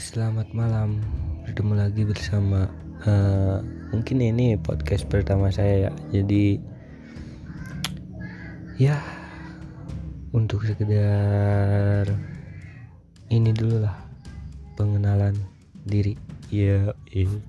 Selamat malam. Bertemu lagi bersama uh, mungkin ini podcast pertama saya ya. Jadi ya untuk sekedar ini dulu lah pengenalan diri. Ya, iya. iya.